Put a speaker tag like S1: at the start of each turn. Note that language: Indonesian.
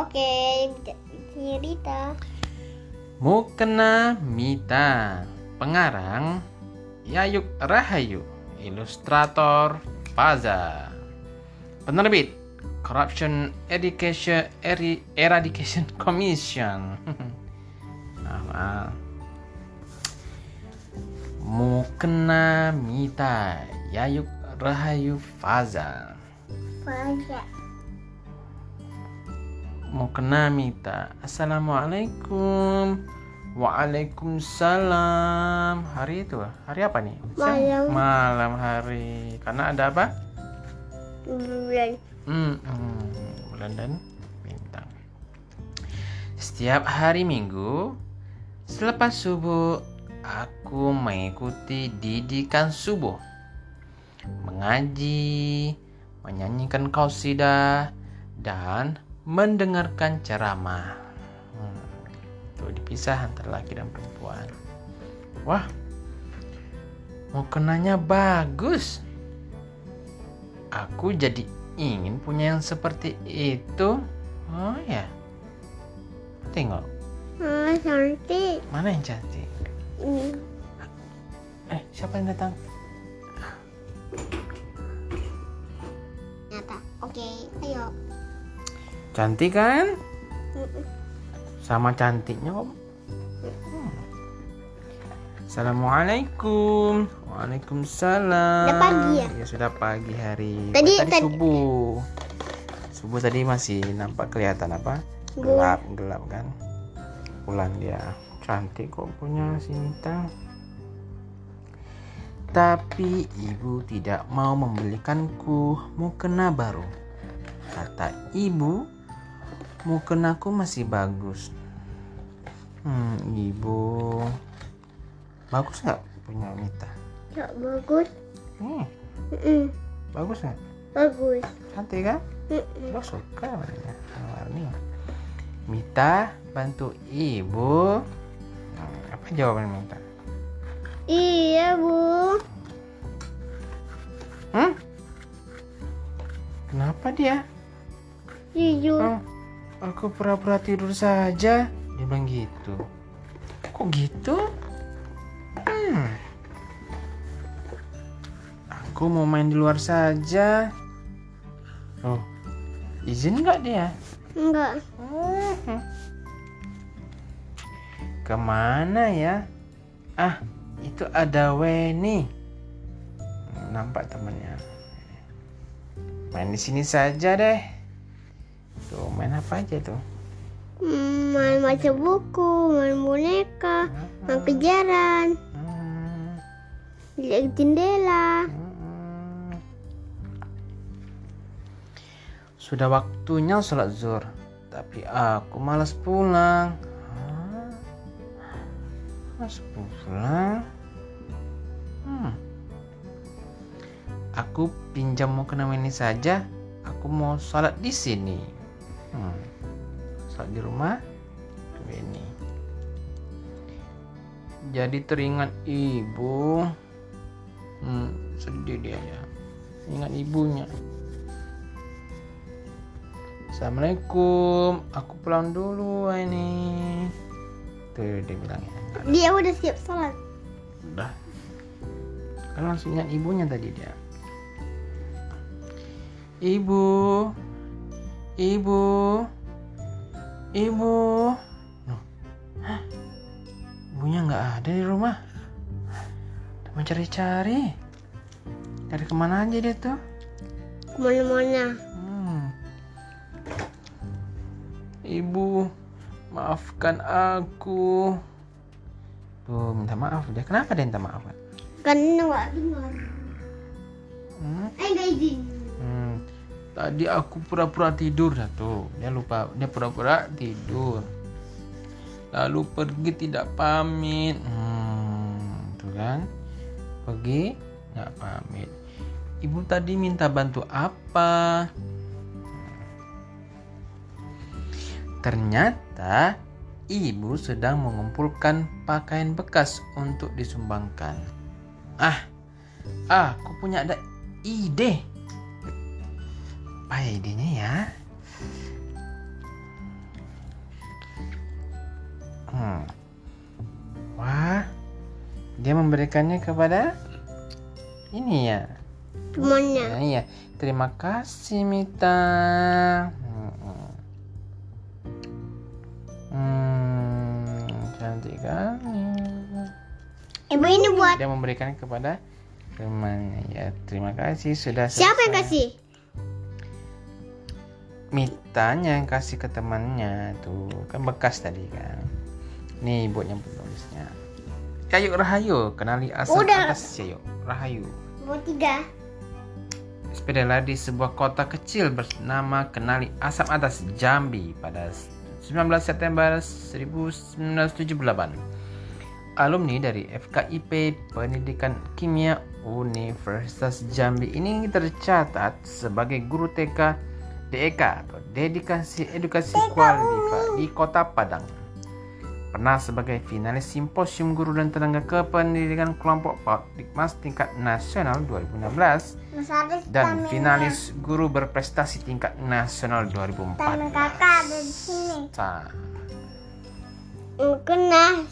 S1: Oke, cerita.
S2: Mukena Mita. Pengarang Yayuk Rahayu Ilustrator Faza. Penerbit Corruption Education Eri- Eradication Commission. Nama Mukena Mita Yayuk Rahayu Faza.
S1: Banyak.
S2: Mukena Mita Assalamualaikum Waalaikumsalam Hari itu Hari apa nih?
S1: Malam.
S2: Malam hari Karena ada apa?
S1: Bulan.
S2: Hmm, hmm, bulan dan bintang. Setiap hari Minggu, selepas subuh, aku mengikuti didikan subuh, mengaji, menyanyikan kausidah, dan mendengarkan ceramah. Hmm, itu dipisah antara laki dan perempuan. Wah, mau kenanya bagus aku jadi ingin punya yang seperti itu. Oh ya. Tengok,
S1: Ah, cantik.
S2: mana yang cantik?
S1: Hmm.
S2: Eh, siapa yang datang? Cantik kan? Sama cantiknya om. Hmm. Assalamualaikum. Waalaikumsalam.
S1: Udah pagi ya?
S2: Ya sudah pagi hari.
S1: Tadi-
S2: tadi
S1: tadi-
S2: subuh. Subuh tadi masih nampak kelihatan apa? Gelap, gelap kan? Bulan dia. Cantik kok punya si Nita. Tapi ibu tidak mau membelikanku mukena baru. Kata ibu, mukenaku masih bagus. Hmm, ibu. Bagus nggak punya Mita?
S1: Ya, bagus.
S2: Hmm, bagus nggak?
S1: Bagus.
S2: Cantik kan?
S1: Mm-mm.
S2: Lo suka warnanya warni. Mita bantu ibu. Hmm, apa jawaban Mita?
S1: Iya, Bu.
S2: Hmm? Kenapa dia?
S1: Jujur.
S2: Oh, aku pura-pura tidur saja. Dia bilang gitu. Kok gitu? Hmm. Aku mau main di luar saja. Oh, izin nggak dia?
S1: Enggak.
S2: Hmm. Ke mana ya? Ah, itu ada Weni. Nampak temannya. Main di sini saja deh. Tuh, main apa aja tuh?
S1: Hmm, main baca buku, main boneka, main kejaran,
S2: Hmm,
S1: lihat jendela.
S2: hmm. Sudah waktunya sholat zuhur, tapi aku malas pulang. Hah? Malas pulang? Hmm. Aku pinjam mau kena ini saja. Aku mau sholat di sini. Hmm. Sholat di rumah ini. Jadi teringat ibu. Hmm, sedih dia ya. Ingat ibunya. Assalamualaikum. Aku pulang dulu ini. Tuh dia bilang ya.
S1: Dia udah siap sholat.
S2: Udah. Kan langsung ingat ibunya tadi dia. Ibu. Ibu. Ibu. Loh. Hah? Ibunya nggak ada di rumah. Udah mencari-cari. Cari ke mana aja dia tuh?
S1: Ke mana-mana.
S2: Hmm. Ibu, maafkan aku. Tuh, minta maaf dia. Kenapa dia minta maaf?
S1: Karena nggak dengar.
S2: Hmm?
S1: Eh, nggak izin.
S2: Tadi aku pura-pura tidur dah tuh. Dia lupa, dia pura-pura tidur. Lalu pergi tidak pamit. Hmm, tuh kan? Pergi nggak pamit. Ibu tadi minta bantu apa? Ternyata ibu sedang mengumpulkan pakaian bekas untuk disumbangkan. Ah, aku punya ada ide. Apa ya idenya ya? Hmm. Wah, dia memberikannya kepada ini ya.
S1: Temannya.
S2: Nah, iya. Terima kasih Mita. Hmm. Hmm, cantik kan?
S1: Ibu ini buat
S2: Dia memberikan kepada temannya. Ya, terima kasih sudah
S1: siapa yang
S2: selesai.
S1: kasih?
S2: Mitanya yang kasih ke temannya tuh kan bekas tadi kan. Nih buat yang penulisnya. Ayo Rahayu, kenali asal
S1: Udah.
S2: atas yuk. Rahayu.
S1: Buat tiga.
S2: Sepeda di sebuah kota kecil bernama Kenali Asap Atas Jambi pada 19 September 1978. Alumni dari FKIP Pendidikan Kimia Universitas Jambi ini tercatat sebagai guru TK DEK atau Dedikasi Edukasi Kualitas di Kota Padang. Pernah sebagai finalis Simposium Guru dan Tenaga Kependidikan Kelompok Dikmas tingkat nasional 2016
S1: Mas Aris
S2: dan finalis guru berprestasi tingkat nasional 2004.
S1: kakak ada di sini. Kena